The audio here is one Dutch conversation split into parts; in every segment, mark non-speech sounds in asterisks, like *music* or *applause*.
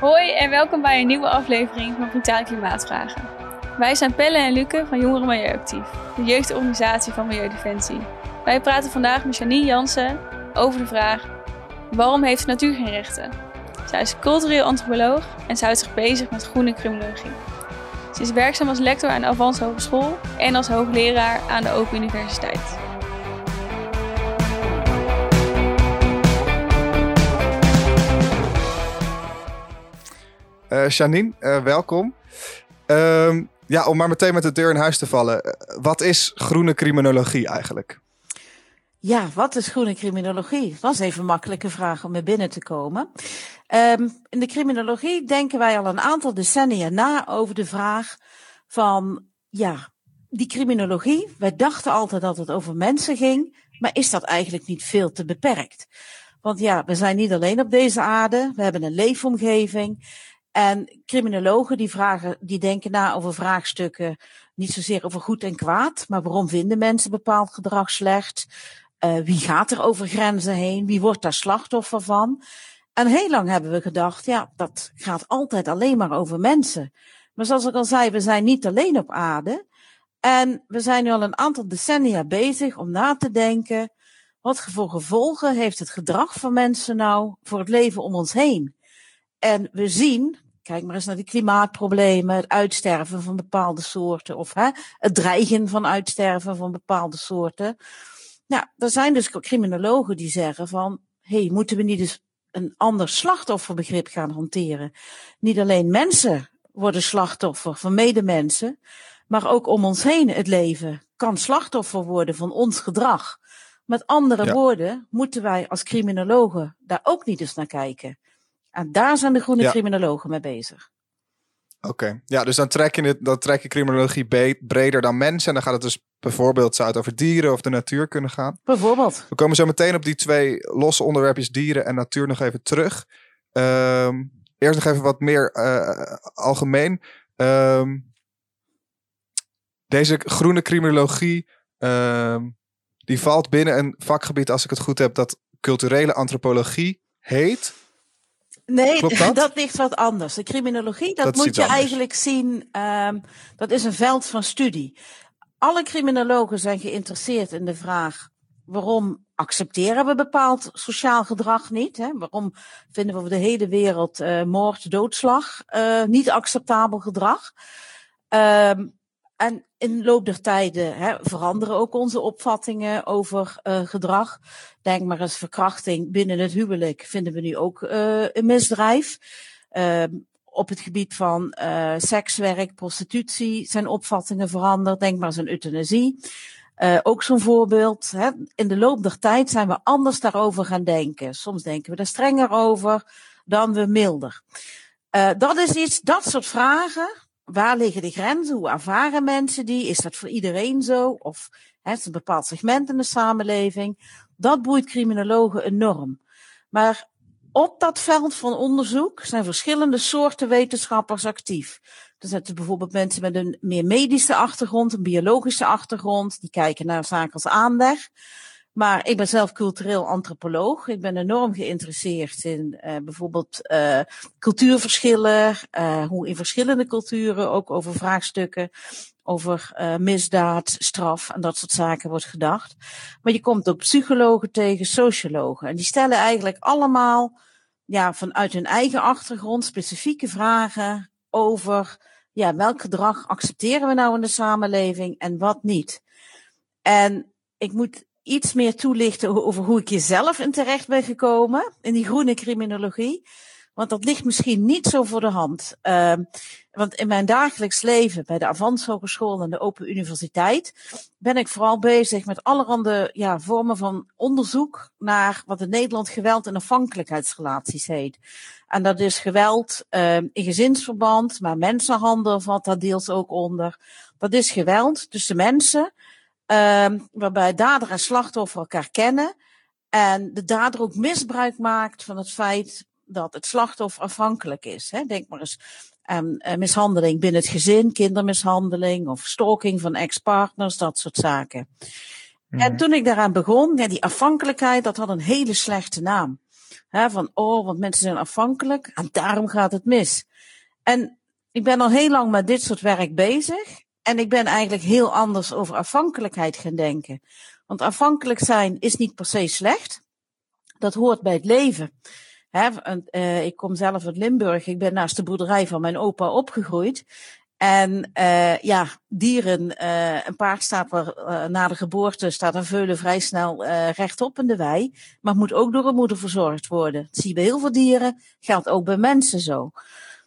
Hoi en welkom bij een nieuwe aflevering van Brutale Klimaatvragen. Wij zijn Pelle en Luke van Jongeren Milieuactief, de jeugdorganisatie van Milieudefensie. Wij praten vandaag met Janine Jansen over de vraag: waarom heeft de natuur geen rechten? Zij is cultureel antropoloog en ze houdt zich bezig met groene criminologie. Ze is werkzaam als lector aan de Avans Hogeschool en als hoogleraar aan de Open Universiteit. Janine, uh, welkom. Uh, ja, om maar meteen met de deur in huis te vallen. Uh, wat is groene criminologie eigenlijk? Ja, wat is groene criminologie? Dat is even een makkelijke vraag om er binnen te komen. Um, in de criminologie denken wij al een aantal decennia na over de vraag van, ja, die criminologie. Wij dachten altijd dat het over mensen ging, maar is dat eigenlijk niet veel te beperkt? Want ja, we zijn niet alleen op deze aarde, we hebben een leefomgeving. En criminologen die vragen, die denken na over vraagstukken niet zozeer over goed en kwaad, maar waarom vinden mensen bepaald gedrag slecht? Uh, wie gaat er over grenzen heen? Wie wordt daar slachtoffer van? En heel lang hebben we gedacht, ja, dat gaat altijd alleen maar over mensen. Maar zoals ik al zei, we zijn niet alleen op aarde. En we zijn nu al een aantal decennia bezig om na te denken, wat voor gevolgen heeft het gedrag van mensen nou voor het leven om ons heen? En we zien, kijk maar eens naar die klimaatproblemen, het uitsterven van bepaalde soorten of hè, het dreigen van uitsterven van bepaalde soorten. Nou, er zijn dus criminologen die zeggen van, hé, hey, moeten we niet eens een ander slachtofferbegrip gaan hanteren? Niet alleen mensen worden slachtoffer van medemensen, maar ook om ons heen het leven kan slachtoffer worden van ons gedrag. Met andere ja. woorden moeten wij als criminologen daar ook niet eens naar kijken. En daar zijn de groene ja. criminologen mee bezig. Oké, okay. ja, dus dan trek, je het, dan trek je criminologie breder dan mensen. En dan gaat het dus bijvoorbeeld, zou het over dieren of de natuur kunnen gaan. Bijvoorbeeld. We komen zo meteen op die twee losse onderwerpjes dieren en natuur nog even terug. Um, eerst nog even wat meer uh, algemeen. Um, deze groene criminologie, um, die valt binnen een vakgebied, als ik het goed heb, dat culturele antropologie heet. Nee, *laughs* dat? dat? ligt wat anders. De criminologie, dat, dat moet je anders. eigenlijk zien, um, dat is een veld van studie. Alle criminologen zijn geïnteresseerd in de vraag waarom accepteren we bepaald sociaal gedrag niet? Hè? Waarom vinden we over de hele wereld uh, moord, doodslag uh, niet acceptabel gedrag? Um, en in de loop der tijden hè, veranderen ook onze opvattingen over uh, gedrag. Denk maar eens verkrachting binnen het huwelijk vinden we nu ook uh, een misdrijf. Uh, op het gebied van uh, sekswerk, prostitutie zijn opvattingen veranderd. Denk maar eens aan euthanasie. Ook zo'n voorbeeld. Hè. In de loop der tijd zijn we anders daarover gaan denken. Soms denken we er strenger over dan we milder. Dat is iets, dat soort vragen, waar liggen de grenzen? Hoe ervaren mensen die? Is dat voor iedereen zo? Of hè, is een bepaald segment in de samenleving? Dat boeit criminologen enorm. Maar op dat veld van onderzoek zijn verschillende soorten wetenschappers actief. Er zijn bijvoorbeeld mensen met een meer medische achtergrond, een biologische achtergrond, die kijken naar zaken als aanleg. Maar ik ben zelf cultureel antropoloog. Ik ben enorm geïnteresseerd in uh, bijvoorbeeld uh, cultuurverschillen, uh, hoe in verschillende culturen ook over vraagstukken over misdaad, straf en dat soort zaken wordt gedacht. Maar je komt ook psychologen tegen, sociologen. En die stellen eigenlijk allemaal ja, vanuit hun eigen achtergrond specifieke vragen over ja, welk gedrag accepteren we nou in de samenleving en wat niet. En ik moet iets meer toelichten over hoe ik jezelf in terecht ben gekomen in die groene criminologie. Want dat ligt misschien niet zo voor de hand. Uh, want in mijn dagelijks leven bij de Avans Hogeschool en de Open Universiteit ben ik vooral bezig met allerhande ja, vormen van onderzoek naar wat in Nederland geweld en afhankelijkheidsrelaties heet. En dat is geweld uh, in gezinsverband, maar mensenhandel valt daar deels ook onder. Dat is geweld tussen mensen Um, waarbij dader en slachtoffer elkaar kennen. En de dader ook misbruik maakt van het feit dat het slachtoffer afhankelijk is. Hè. Denk maar eens aan um, mishandeling binnen het gezin, kindermishandeling of stalking van ex-partners, dat soort zaken. Mm. En toen ik daaraan begon, ja, die afhankelijkheid, dat had een hele slechte naam. van, oh, want mensen zijn afhankelijk en daarom gaat het mis. En ik ben al heel lang met dit soort werk bezig. En ik ben eigenlijk heel anders over afhankelijkheid gaan denken. Want afhankelijk zijn is niet per se slecht. Dat hoort bij het leven. uh, ik kom zelf uit Limburg. Ik ben naast de boerderij van mijn opa opgegroeid. En uh, ja, dieren, uh, een paard staat na de geboorte, staat een veulen vrij snel rechtop in de wei, maar moet ook door een moeder verzorgd worden. Dat zie je bij heel veel dieren, geldt ook bij mensen zo.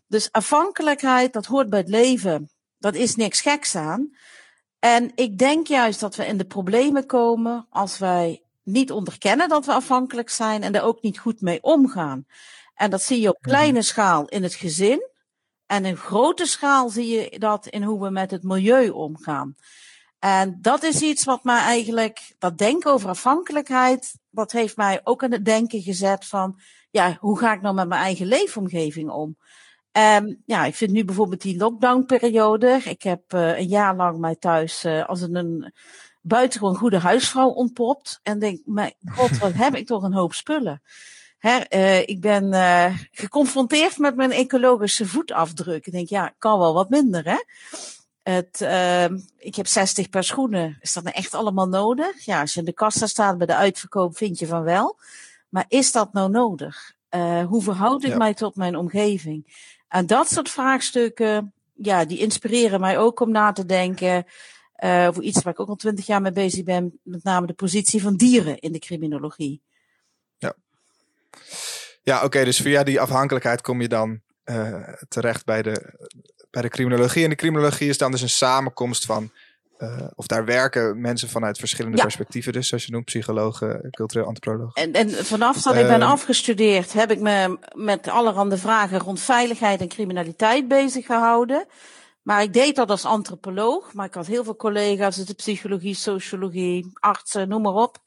Dus afhankelijkheid, dat hoort bij het leven. Dat is niks geks aan. En ik denk juist dat we in de problemen komen als wij niet onderkennen dat we afhankelijk zijn en er ook niet goed mee omgaan. En dat zie je op mhm. kleine schaal in het gezin. En in grote schaal zie je dat in hoe we met het milieu omgaan. En dat is iets wat mij eigenlijk, dat denken over afhankelijkheid, dat heeft mij ook aan het denken gezet van, ja, hoe ga ik nou met mijn eigen leefomgeving om? En ja, ik vind nu bijvoorbeeld die lockdownperiode. Ik heb uh, een jaar lang mij thuis uh, als een, een buitengewoon goede huisvrouw ontpopt. En denk, mijn god, wat heb ik toch een hoop spullen. Uh, ik ben geconfronteerd met mijn ecologische voetafdruk. Ik denk, ja, kan wel wat minder, hè? Het, uh, ik heb 60 paar schoenen. Is dat nou echt allemaal nodig? Ja, als je in de kassa staat bij de uitverkoop, vind je van wel. Maar is dat nou nodig? Uh, hoe verhoud ik ja. mij tot mijn omgeving? En dat soort vraagstukken, ja, die inspireren mij ook om na te denken. Uh, voor iets waar ik ook al twintig jaar mee bezig ben, met name de positie van dieren in de criminologie. Ja, oké, okay, dus via die afhankelijkheid kom je dan uh, terecht bij de, bij de criminologie. En de criminologie is dan dus een samenkomst van, uh, of daar werken mensen vanuit verschillende ja. perspectieven, dus zoals je noemt, psychologen, cultureel antropologen. En, en vanaf dat ik ben uh, afgestudeerd, heb ik me met allerhande vragen rond veiligheid en criminaliteit bezig gehouden. Maar ik deed dat als antropoloog, maar ik had heel veel collega's uit de psychologie, sociologie, artsen, noem maar op,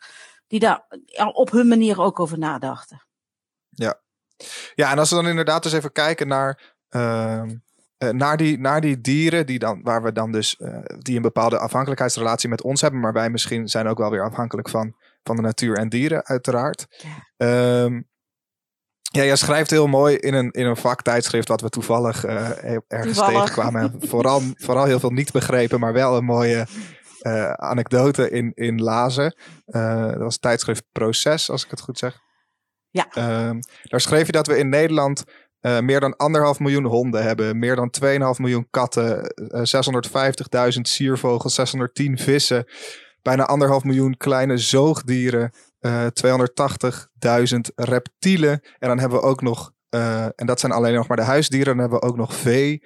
die daar op hun manier ook over nadachten. Ja. ja, en als we dan inderdaad eens even kijken naar, uh, naar, die, naar die dieren, die dan, waar we dan dus uh, die een bepaalde afhankelijkheidsrelatie met ons hebben, maar wij misschien zijn ook wel weer afhankelijk van, van de natuur en dieren, uiteraard. Ja. Um, ja, jij schrijft heel mooi in een, in een vaktijdschrift wat we toevallig uh, ergens toevallig. tegenkwamen. vooral, vooral heel veel niet begrepen, maar wel een mooie uh, anekdote in, in lazen. Uh, dat was tijdschrift Proces, als ik het goed zeg. Ja. Uh, daar schreef je dat we in Nederland uh, meer dan anderhalf miljoen honden hebben, meer dan 2,5 miljoen katten, uh, 650.000 siervogels, 610 vissen, bijna anderhalf miljoen kleine zoogdieren, uh, 280.000 reptielen. En dan hebben we ook nog, en dat zijn alleen nog maar de huisdieren, dan hebben we ook nog vee.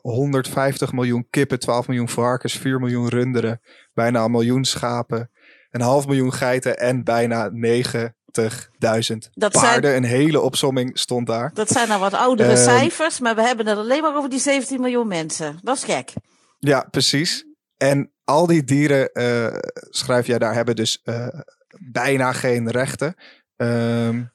150 miljoen kippen, 12 miljoen varkens, 4 miljoen runderen, bijna een miljoen schapen, een half miljoen geiten en bijna 9 80.000 paarden. Een hele opsomming stond daar. Dat zijn nou wat oudere uh, cijfers, maar we hebben het alleen maar over die 17 miljoen mensen. Dat is gek. Ja, precies. En al die dieren, uh, schrijf jij daar, hebben dus uh, bijna geen rechten. Um,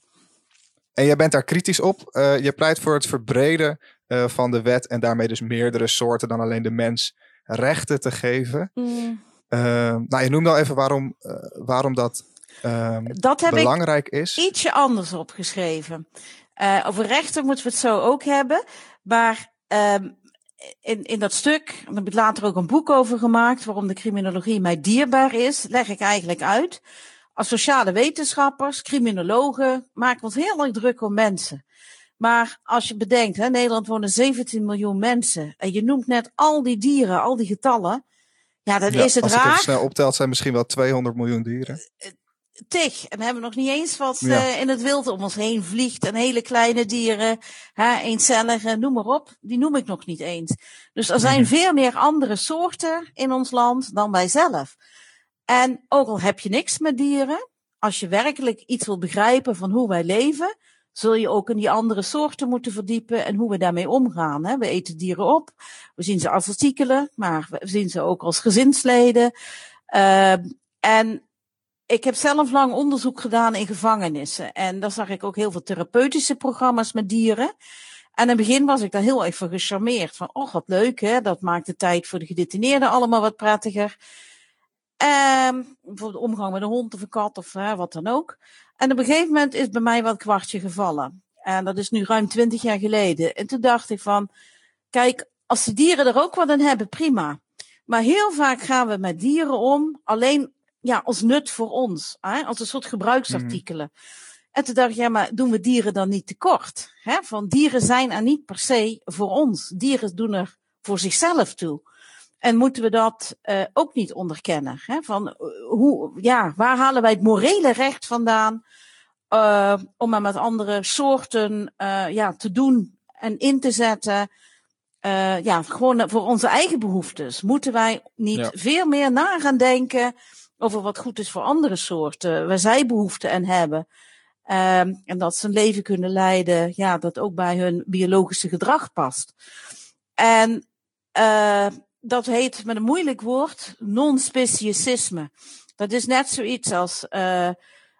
en jij bent daar kritisch op. je pleit voor het verbreden van de wet en daarmee dus meerdere soorten dan alleen de mens rechten te geven. Mm. nou, je noemde al even waarom, waarom dat um, dat heb belangrijk ik is. Ietsje anders opgeschreven. Uh, over rechten moeten we het zo ook hebben. Maar um, in, in dat stuk, daar heb ik later ook een boek over gemaakt, waarom de criminologie mij dierbaar is, leg ik eigenlijk uit. Als sociale wetenschappers, criminologen, maken we ons heel erg druk om mensen. Maar als je bedenkt, hè, Nederland wonen 17 miljoen mensen. En je noemt net al die dieren, al die getallen. Ja, dan ja, is het als raar. Als je het snel optelt, zijn misschien wel 200 miljoen dieren. Eh, tig. En we hebben nog niet eens wat ja. uh, in het wild om ons heen vliegt. En hele kleine dieren, hè, eencellige, noem maar op. Die noem ik nog niet eens. Dus er zijn -hmm. veel meer andere soorten in ons land dan wij zelf. En ook al heb je niks met dieren, als je werkelijk iets wil begrijpen van hoe wij leven, zul je ook in die andere soorten moeten verdiepen en hoe we daarmee omgaan. Hè. We eten dieren op, we zien ze als artikelen, maar we zien ze ook als gezinsleden. Uh, en ik heb zelf lang onderzoek gedaan in gevangenissen. En daar zag ik ook heel veel therapeutische programma's met dieren. En in het begin was ik daar heel erg van gecharmeerd. Van, oh wat leuk hè, dat maakt de tijd voor de gedetineerden allemaal wat prettiger. Ehm, bijvoorbeeld omgang met een hond of een kat of wat dan ook. En op een gegeven moment is bij mij wat kwartje gevallen. En dat is nu ruim twintig jaar geleden. En toen dacht ik van, kijk, als de dieren er ook wat aan hebben, prima. Maar heel vaak gaan we met dieren om, alleen ja, als nut voor ons, hè? als een soort gebruiksartikelen. En toen dacht ik, ja, maar doen we dieren dan niet tekort? Hè? Van dieren zijn er niet per se voor ons. Dieren doen er voor zichzelf toe. En moeten we dat uh, ook niet onderkennen? Hè? Van, uh, hoe, ja, waar halen wij het morele recht vandaan uh, om maar met andere soorten ja, te doen en in te zetten? ja, gewoon voor onze eigen behoeftes. Moeten wij niet veel meer na gaan denken over wat goed is voor andere soorten, waar zij behoefte aan hebben? Um, en dat ze een leven kunnen leiden, ja, dat ook bij hun biologische gedrag past. En uh, dat heet met een moeilijk woord non-speciesisme. Dat is net zoiets als uh, uh,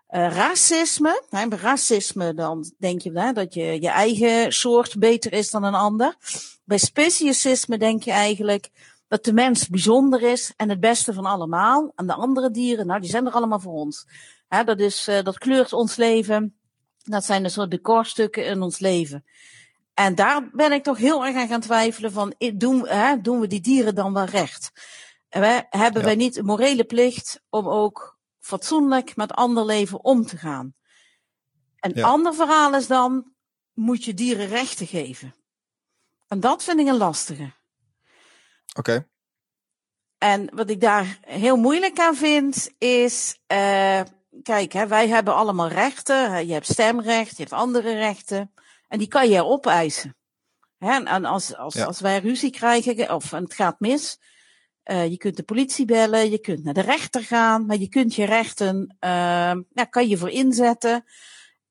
racisme. Bij racisme dan denk je hè, dat je je eigen soort beter is dan een ander. Bij speciesisme denk je eigenlijk dat de mens bijzonder is en het beste van allemaal. En de andere dieren, nou, die zijn er allemaal voor ons. Dat, is, uh, dat kleurt ons leven. Dat zijn een soort decorstukken in ons leven. En daar ben ik toch heel erg aan gaan twijfelen van, doen, hè, doen we die dieren dan wel recht? En wij, hebben ja. wij niet een morele plicht om ook fatsoenlijk met ander leven om te gaan? Een ja. ander verhaal is dan, moet je dieren rechten geven? En dat vind ik een lastige. Oké. Okay. En wat ik daar heel moeilijk aan vind, is, uh, kijk, hè, wij hebben allemaal rechten. Je hebt stemrecht, je hebt andere rechten. En die kan je opeisen. Hè, en als, als, ja. als wij ruzie krijgen of het gaat mis, uh, je kunt de politie bellen, je kunt naar de rechter gaan, maar je kunt je rechten, uh, ja, kan je voor inzetten.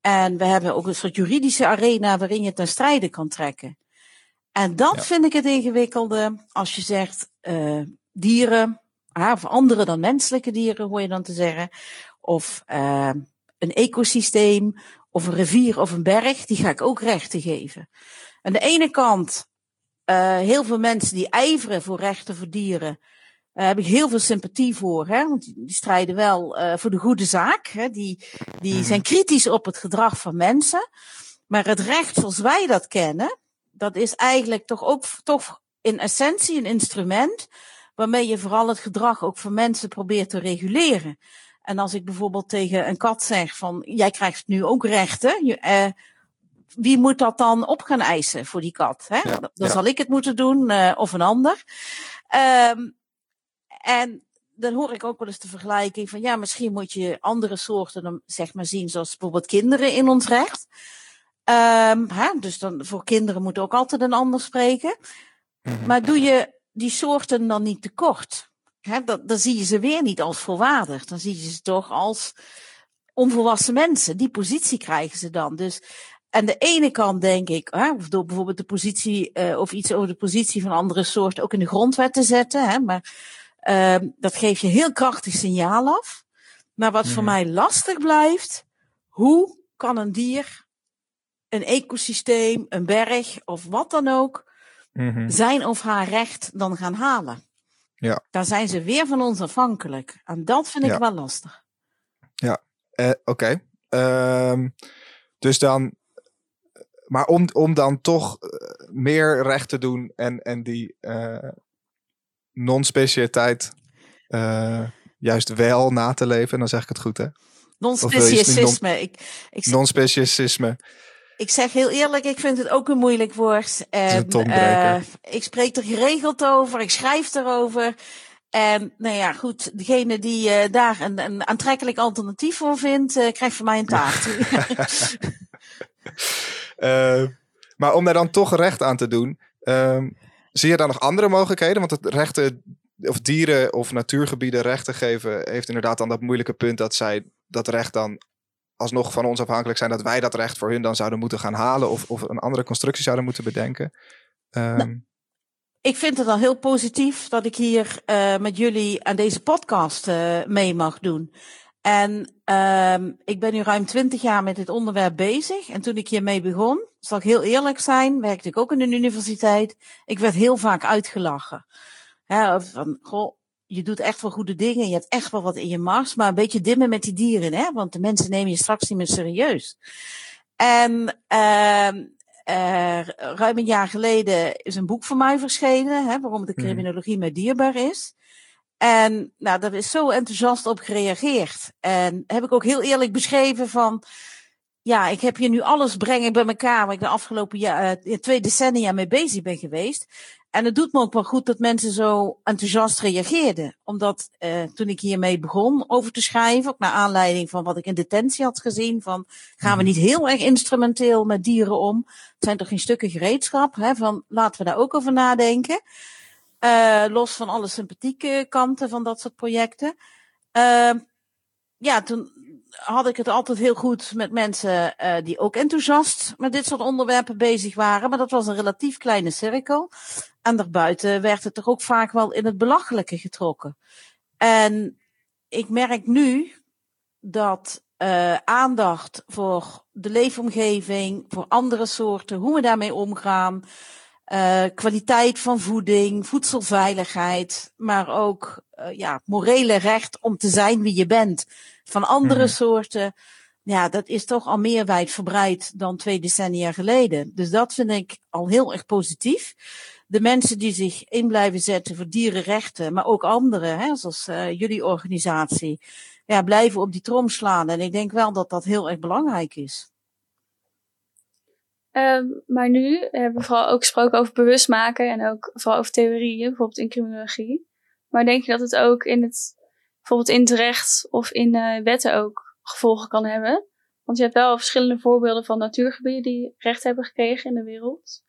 En we hebben ook een soort juridische arena waarin je ten strijde kan trekken. En dat ja. vind ik het ingewikkelde als je zegt uh, dieren, ah, of andere dan menselijke dieren, hoor je dan te zeggen, of uh, een ecosysteem, of een rivier of een berg, die ga ik ook rechten geven. Aan de ene kant, uh, heel veel mensen die ijveren voor rechten voor dieren, uh, heb ik heel veel sympathie voor. Hè? Want die strijden wel voor de goede zaak. Hè? Die, die zijn kritisch op het gedrag van mensen. Maar het recht zoals wij dat kennen, dat is eigenlijk toch ook toch in essentie een instrument waarmee je vooral het gedrag ook van mensen probeert te reguleren. En als ik bijvoorbeeld tegen een kat zeg van, jij krijgt nu ook rechten, je, uh, wie moet dat dan op gaan eisen voor die kat? Hè? Ja, dan ja. zal ik het moeten doen uh, of een ander. Um, en dan hoor ik ook wel eens de vergelijking van, ja, misschien moet je andere soorten dan zeg maar zien, zoals bijvoorbeeld kinderen in ons recht. Um, hè? Dus dan voor kinderen moet ook altijd een ander spreken. -hmm. Maar doe je die soorten dan niet tekort? Hè, dan, dan zie je ze weer niet als volwaardig. Dan zie je ze toch als onvolwassen mensen. Die positie krijgen ze dan. Dus aan de ene kant denk ik, hè, of door bijvoorbeeld de positie, uh, of iets over de positie van andere soorten ook in de grondwet te zetten. Hè, maar uh, dat geeft je heel krachtig signaal af. Maar wat voor mij lastig blijft, hoe kan een dier, een ecosysteem, een berg of wat dan ook, mm -hmm. zijn of haar recht dan gaan halen? Ja. Daar zijn ze weer van ons afhankelijk. En dat vind ik ja. wel lastig. Ja, uh, oké. Okay. Um, dus dan, maar om, om dan toch uh, meer recht te doen en, en die uh, non-specialiteit juist wel na te leven, dan zeg ik het goed, hè? Non-specialisme. Non, non-specialisme. Ik zeg heel eerlijk, ik vind het ook een moeilijk woord. En, uh, ik spreek er geregeld over, ik schrijf erover. En nou ja, goed, degene die uh, daar een, een, aantrekkelijk alternatief voor vindt, uh, krijgt van mij een taart. *laughs* *laughs* maar om daar dan toch recht aan te doen, ehm, zie je dan nog andere mogelijkheden? Want het rechten of dieren of natuurgebieden rechten geven, heeft inderdaad dan dat moeilijke punt dat zij dat recht dan alsnog van ons afhankelijk zijn dat wij dat recht voor hun dan zouden moeten gaan halen of, of een andere constructie zouden moeten bedenken. Um, nou, ik vind het al heel positief dat ik hier uh, met jullie aan deze podcast uh, mee mag doen. En um, ik ben nu ruim twintig jaar met dit onderwerp bezig. En toen ik hiermee begon, zal ik heel eerlijk zijn, werkte ik ook in een universiteit. Ik werd heel vaak uitgelachen. Hè, van, goh, je doet echt wel goede dingen, je hebt echt wel wat in je mars, maar een beetje dimmen met die dieren, hè? Want de mensen nemen je straks niet meer serieus. En uh, uh, ruim een jaar geleden is een boek van mij verschenen, hè, waarom de mhm. criminologie mij dierbaar is. En nou, daar is zo enthousiast op gereageerd. En heb ik ook heel eerlijk beschreven van, ja, ik heb hier nu alles brengen bij elkaar waar ik de afgelopen jaar, uh, twee decennia mee bezig ben geweest. En het doet me ook wel goed dat mensen zo enthousiast reageerden. Omdat uh, toen ik hiermee begon over te schrijven, ook naar aanleiding van wat ik in detentie had gezien, van gaan we mhm. niet heel erg instrumenteel met dieren om? Het zijn toch geen stukken gereedschap, hè? Van laten we daar ook over nadenken. Uh, los van alle sympathieke kanten van dat soort projecten. Uh, ja, toen had ik het altijd heel goed met mensen uh, die ook enthousiast met dit soort onderwerpen bezig waren. Maar dat was een relatief kleine cirkel. En daarbuiten werd het toch ook vaak wel in het belachelijke getrokken. En ik merk nu dat uh, aandacht voor de leefomgeving, voor andere soorten, hoe we daarmee omgaan, uh, kwaliteit van voeding, voedselveiligheid, maar ook uh, ja, morele recht om te zijn wie je bent van andere mm. soorten. Ja, dat is toch al meer wijdverbreid dan twee decennia geleden. Dus dat vind ik al heel erg positief. De mensen die zich in blijven zetten voor dierenrechten, maar ook anderen, hè, zoals uh, jullie organisatie, ja, blijven op die trom slaan. En ik denk wel dat dat heel erg belangrijk is. Um, maar nu hebben we vooral ook gesproken over bewustmaken en ook vooral over theorieën, bijvoorbeeld in criminologie. Maar denk je dat het ook in het, bijvoorbeeld in het recht of in uh, wetten ook gevolgen kan hebben? Want je hebt wel verschillende voorbeelden van natuurgebieden die recht hebben gekregen in de wereld.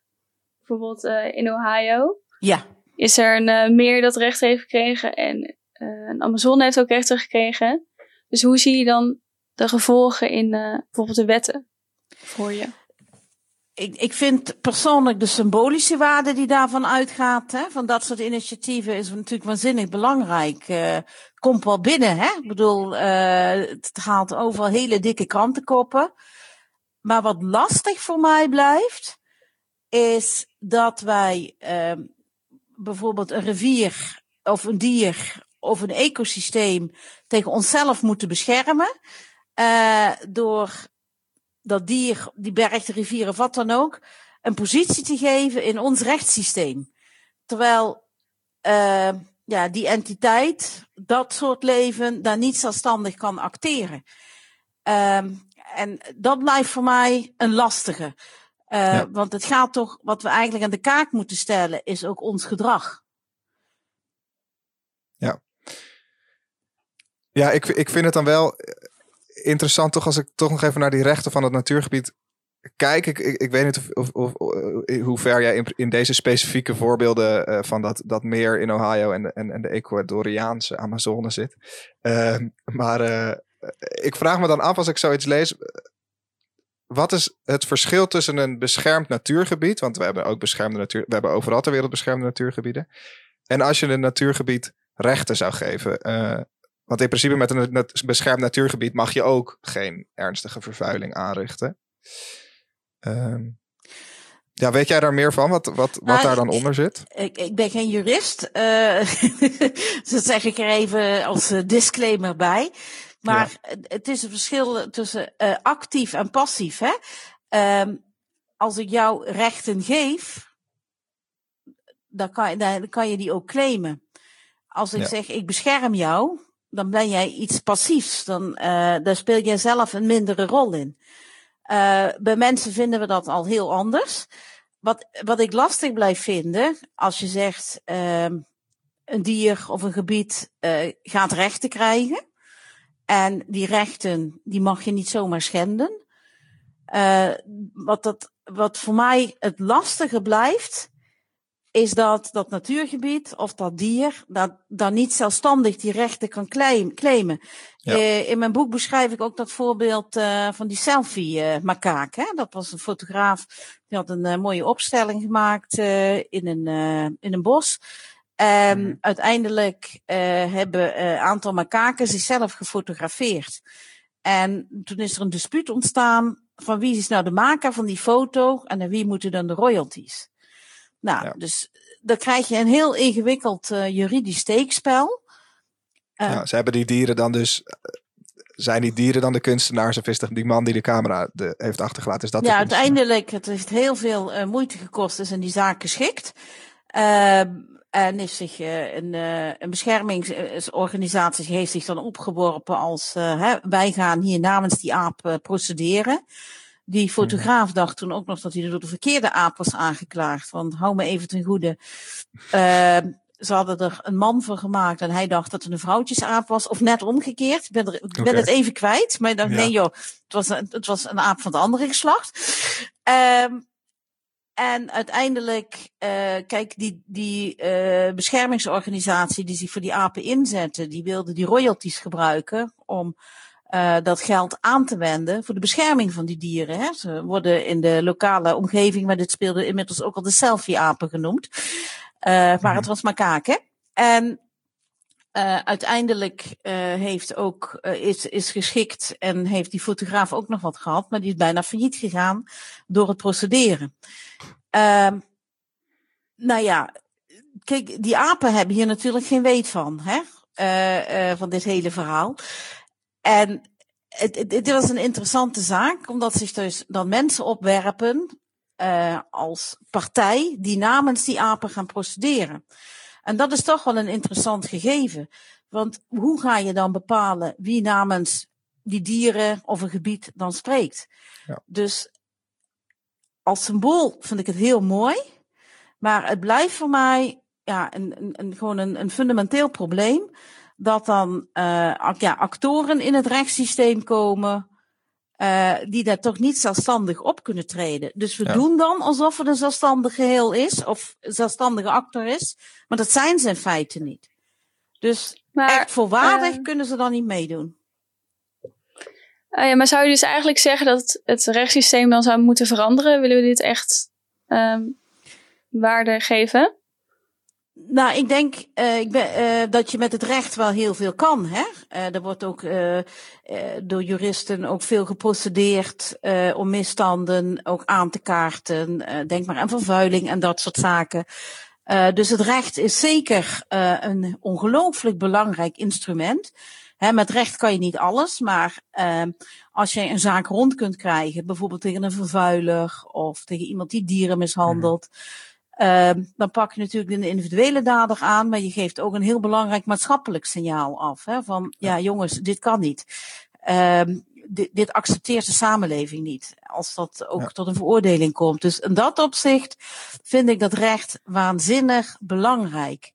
Bijvoorbeeld uh, in Ohio. Ja. Is er een uh, meer dat recht heeft gekregen en een Amazon heeft ook rechten gekregen. Dus hoe zie je dan de gevolgen in bijvoorbeeld de wetten voor je? Ik, ik vind persoonlijk de symbolische waarde die daarvan uitgaat, hè, van dat soort initiatieven, is natuurlijk waanzinnig belangrijk. Uh, komt wel binnen, hè? Ik bedoel, uh, het haalt overal hele dikke krantenkoppen. Maar wat lastig voor mij blijft, is dat wij uh, bijvoorbeeld een rivier of een dier of een ecosysteem tegen onszelf moeten beschermen. Uh, door dat dier, die berg, de rivier of wat dan ook, een positie te geven in ons rechtssysteem. Terwijl uh, ja, die entiteit, dat soort leven, daar niet zelfstandig kan acteren. Um, en dat blijft voor mij een lastige. Uh, ja. Want het gaat toch, wat we eigenlijk aan de kaak moeten stellen, is ook ons gedrag. Ja. Ja, ik, ik vind het dan wel interessant toch als ik toch nog even naar die rechten van het natuurgebied kijk. Ik, ik, ik weet niet of, of, eh, hoe ver jij in, in, deze specifieke voorbeelden uh, van dat, dat meer in Ohio en, en, en de Ecuadoriaanse Amazone zit. Uh, maar uh, ik vraag me dan af als ik zoiets lees. Wat is het verschil tussen een beschermd natuurgebied? Want we hebben ook beschermde natuur. We hebben overal ter wereld beschermde natuurgebieden. En als je een natuurgebied rechten zou geven. Want in principe met een beschermd natuurgebied mag je ook geen ernstige vervuiling aanrichten. Um, ja, weet jij daar meer van? Wat, wat, wat nou, daar dan onder zit? Ik, ik ben geen jurist. *laughs* Uh, dat zeg ik er even als uh, disclaimer bij. Maar ja. het is een verschil tussen uh, actief en passief. Hè? Um, als ik jou rechten geef, dan kan, dan kan je die ook claimen. Als ik ja. zeg, ik bescherm jou, dan ben jij iets passiefs. Dan uh, daar speel jij zelf een mindere rol in. Uh, bij mensen vinden we dat al heel anders. Wat, wat ik lastig blijf vinden, als je zegt uh, een dier of een gebied uh, gaat rechten krijgen. En die rechten, die mag je niet zomaar schenden. Uh, wat, dat, wat voor mij het lastige blijft, is dat dat natuurgebied of dat dier dat, dan niet zelfstandig die rechten kan claimen. Ja. Uh, in mijn boek beschrijf ik ook dat voorbeeld uh, van die selfie-makaak. Uh, dat was een fotograaf die had een mooie opstelling gemaakt in, een, in een bos. En mm. uiteindelijk hebben een aantal makaken zichzelf gefotografeerd. En toen is er een dispuut ontstaan van wie is nou de maker van die foto en aan wie moeten dan de royalties. Nou, ja. dus dan krijg je een heel ingewikkeld uh, juridisch steekspel. ja, ze hebben die dieren dan dus zijn die dieren dan de kunstenaars of is die man die de camera de, heeft achtergelaten? Is dat ja, uiteindelijk, het heeft heel veel uh, moeite gekost, is in die zaak geschikt. Uh, en is zich een, een beschermingsorganisatie heeft zich dan opgeworpen als hè, wij gaan hier namens die aap procederen. Die fotograaf dacht toen ook nog dat hij door de verkeerde aap was aangeklaagd. Want hou me even ten goede. Uh, ze hadden er een man voor gemaakt en hij dacht dat het een vrouwtjesaap was. Of net omgekeerd. Ik ben, er, ik ben het even kwijt. Maar ik dacht, nee joh, het was, een, het was een aap van het andere geslacht. Um, en uiteindelijk, uh, kijk, die, die uh, beschermingsorganisatie die zich voor die apen inzette, die wilde die royalties gebruiken om uh, dat geld aan te wenden voor de bescherming van die dieren. Hè. Ze worden in de lokale omgeving, maar dit speelde inmiddels ook al de selfie-apen genoemd. Uh, maar mhm. het was makaken. En uh, uiteindelijk heeft ook, is, is geschikt en heeft die fotograaf ook nog wat gehad, maar die is bijna failliet gegaan door het procederen. Ehm, nou ja, kijk, die apen hebben hier natuurlijk geen weet van, hè? van dit hele verhaal. En het, het, het was een interessante zaak, omdat zich dus dan mensen opwerpen uh, als partij die namens die apen gaan procederen. En dat is toch wel een interessant gegeven. Want hoe ga je dan bepalen wie namens die dieren of een gebied dan spreekt? Ja. Dus als symbool vind ik het heel mooi. Maar het blijft voor mij ja, een, een, een gewoon een, een fundamenteel probleem. Dat dan uh, ja, actoren in het rechtssysteem komen uh, die daar toch niet zelfstandig op kunnen treden. Dus we doen dan alsof er een zelfstandig geheel is, of een zelfstandige actor is, maar dat zijn ze in feite niet. Dus maar, echt volwaardig uh, kunnen ze dan niet meedoen. Uh, ja, maar zou je dus eigenlijk zeggen dat het rechtssysteem dan zou moeten veranderen? Willen we dit echt um, waarde geven? Nou, ik denk uh, ik ben, uh, dat je met het recht wel heel veel kan. Hè? Uh, er wordt ook door juristen ook veel geprocedeerd om misstanden ook aan te kaarten. denk maar aan vervuiling en dat soort zaken. dus het recht is zeker een ongelooflijk belangrijk instrument. Hè, met recht kan je niet alles, maar als je een zaak rond kunt krijgen, bijvoorbeeld tegen een vervuiler of tegen iemand die dieren mishandelt. Mm Ehm, dan pak je natuurlijk de individuele dader aan, maar je geeft ook een heel belangrijk maatschappelijk signaal af. Hè, van ja, jongens, dit kan niet. Um, dit, dit, accepteert de samenleving niet. Als dat ook tot een veroordeling komt. Dus in dat opzicht vind ik dat recht waanzinnig belangrijk.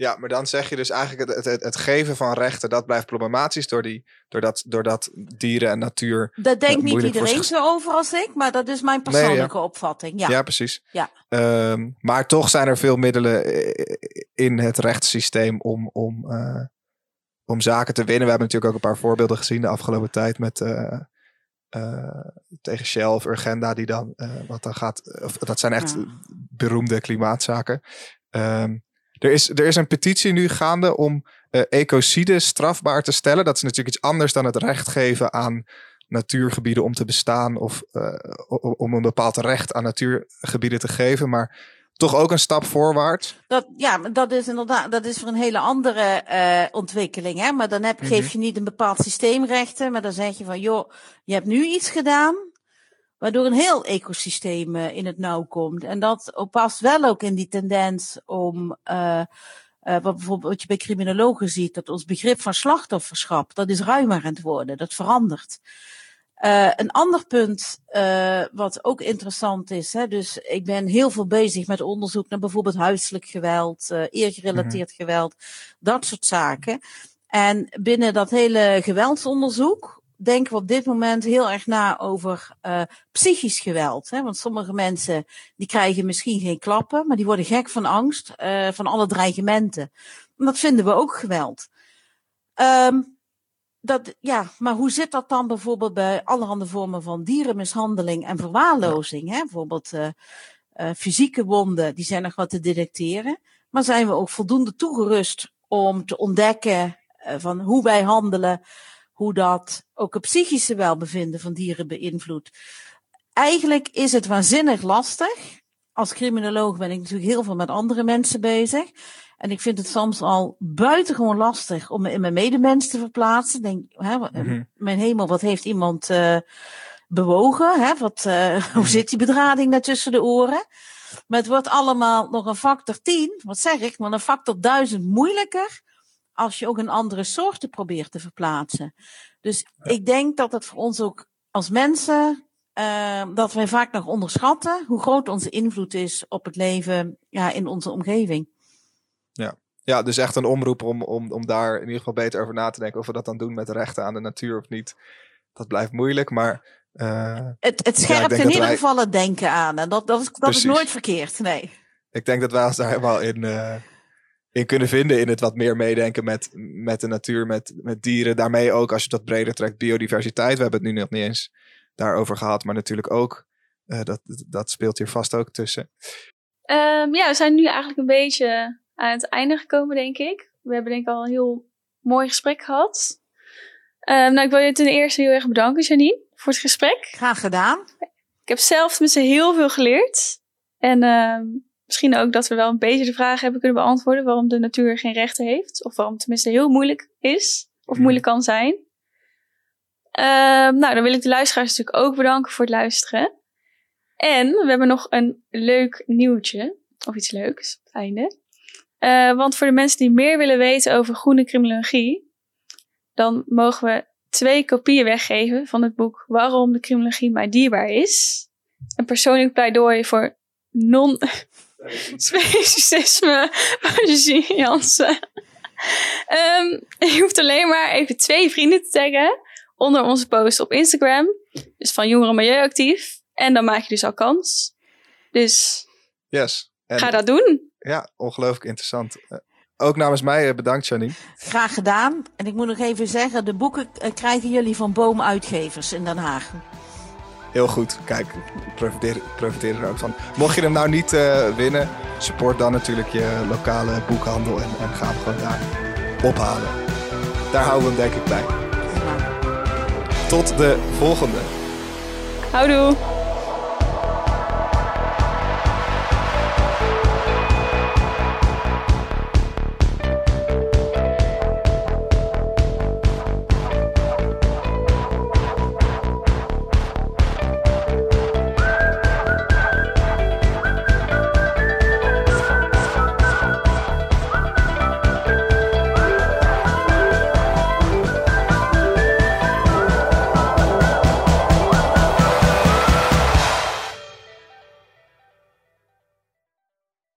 Ja, maar dan zeg je dus eigenlijk het, het, het, geven van rechten, dat blijft problematisch door die, doordat, doordat dieren en natuur. Dat denkt niet iedereen zo over als ik, maar dat is mijn persoonlijke opvatting. Ja, ja precies. Ja. Um, maar toch zijn er veel middelen in het rechtssysteem om, om, uh, om zaken te winnen. We hebben natuurlijk ook een paar voorbeelden gezien de afgelopen tijd met. Uh, uh, tegen Shell of Urgenda, die dan, wat dan gaat, of, dat zijn echt ja. beroemde klimaatzaken. Um, er is, er is een petitie nu gaande om uh, ecocide strafbaar te stellen. Dat is natuurlijk iets anders dan het recht geven aan natuurgebieden om te bestaan of uh, om een bepaald recht aan natuurgebieden te geven. Maar toch ook een stap voorwaarts. Dat, ja, dat is inderdaad, dat is voor een hele andere uh, ontwikkeling. Hè? Maar dan heb, -hmm. geef je niet een bepaald systeemrechten, maar dan zeg je van, joh, je hebt nu iets gedaan waardoor een heel ecosysteem uh, in het nauw komt. En dat past wel ook in die tendens om, uh, uh, wat bijvoorbeeld wat je bij criminologen ziet, dat ons begrip van slachtofferschap, dat is ruimer aan het worden, dat verandert. Uh, een ander punt wat ook interessant is, hè, dus ik ben heel veel bezig met onderzoek naar bijvoorbeeld huiselijk geweld, eergerelateerd mm -hmm. geweld, dat soort zaken. En binnen dat hele geweldsonderzoek denken we op dit moment heel erg na over uh, psychisch geweld. Hè? Want sommige mensen die krijgen misschien geen klappen, maar die worden gek van angst, uh, van alle dreigementen. En dat vinden we ook geweld. Um, dat, ja, maar hoe zit dat dan bijvoorbeeld bij allerhande vormen van dierenmishandeling en verwaarlozing? Hè? Bijvoorbeeld uh, fysieke wonden, die zijn nog wat te detecteren. Maar zijn we ook voldoende toegerust om te ontdekken van hoe wij handelen hoe dat ook het psychische welbevinden van dieren beïnvloedt. Eigenlijk is het waanzinnig lastig. Als criminoloog ben ik natuurlijk heel veel met andere mensen bezig. En ik vind het soms al buitengewoon lastig om me in mijn medemens te verplaatsen. Denk, hè, mhm. mijn hemel, wat heeft iemand uh, bewogen? Hè? Wat, uh, mm *laughs* hoe zit die bedrading daar tussen de oren? Maar het wordt allemaal nog een factor 10, wat zeg ik, maar een factor 1000 moeilijker als je ook een andere soorten probeert te verplaatsen. Dus ik denk dat het voor ons ook als mensen, uh, dat wij vaak nog onderschatten hoe groot onze invloed is op het leven ja, in onze omgeving. Ja. ja, dus echt een omroep om, om, om daar in ieder geval beter over na te denken of we dat dan doen met rechten aan de natuur of niet. Dat blijft moeilijk, maar uh, het, het scherpt in ieder geval het denken aan. En dat, dat, is, dat is nooit verkeerd, nee. Ik denk dat wij ons daar helemaal in, uh, in kunnen vinden. In het wat meer meedenken met, met de natuur, met, met dieren. Daarmee ook, als je dat breder trekt, biodiversiteit. We hebben het nu nog niet eens daarover gehad. Maar natuurlijk ook, uh, dat, dat speelt hier vast ook tussen. Um, ja, we zijn nu eigenlijk een beetje aan het einde gekomen, denk ik. We hebben denk ik al een heel mooi gesprek gehad. Um, nou, ik wil je ten eerste heel erg bedanken, Janine voor het gesprek. Graag gedaan. Ik heb zelf met ze heel veel geleerd. En uh, misschien ook dat we wel een beetje de vraag hebben kunnen beantwoorden waarom de natuur geen rechten heeft. Of waarom het tenminste heel moeilijk is. Of moeilijk kan zijn. Uh, nou, dan wil ik de luisteraars natuurlijk ook bedanken voor het luisteren. En we hebben nog een leuk nieuwtje. Of iets leuks op het einde. Uh, want voor de mensen die meer willen weten over groene criminologie, dan mogen we twee kopieën weggeven van het boek Waarom de criminologie mij dierbaar is. Een persoonlijk pleidooi voor *laughs* *laughs* van Jean Jansen. Um, je hoeft alleen maar even twee vrienden te taggen onder onze post op Instagram. Dus van Jongeren Milieuactief. En dan maak je dus al kans. Dus yes. ga dat doen. Ja, ongelooflijk interessant. Ook namens mij eh, bedankt, Janine. Graag gedaan. En ik moet nog even zeggen, de boeken eh, krijgen jullie van Boomuitgevers in Den Haag. Heel goed. Kijk, profiteer, profiteer er ook van. Mocht je hem nou niet uh, winnen, support dan natuurlijk je lokale boekhandel en, en ga hem gewoon daar ophalen. Daar houden we hem denk ik bij. Tot de volgende. Houdoe.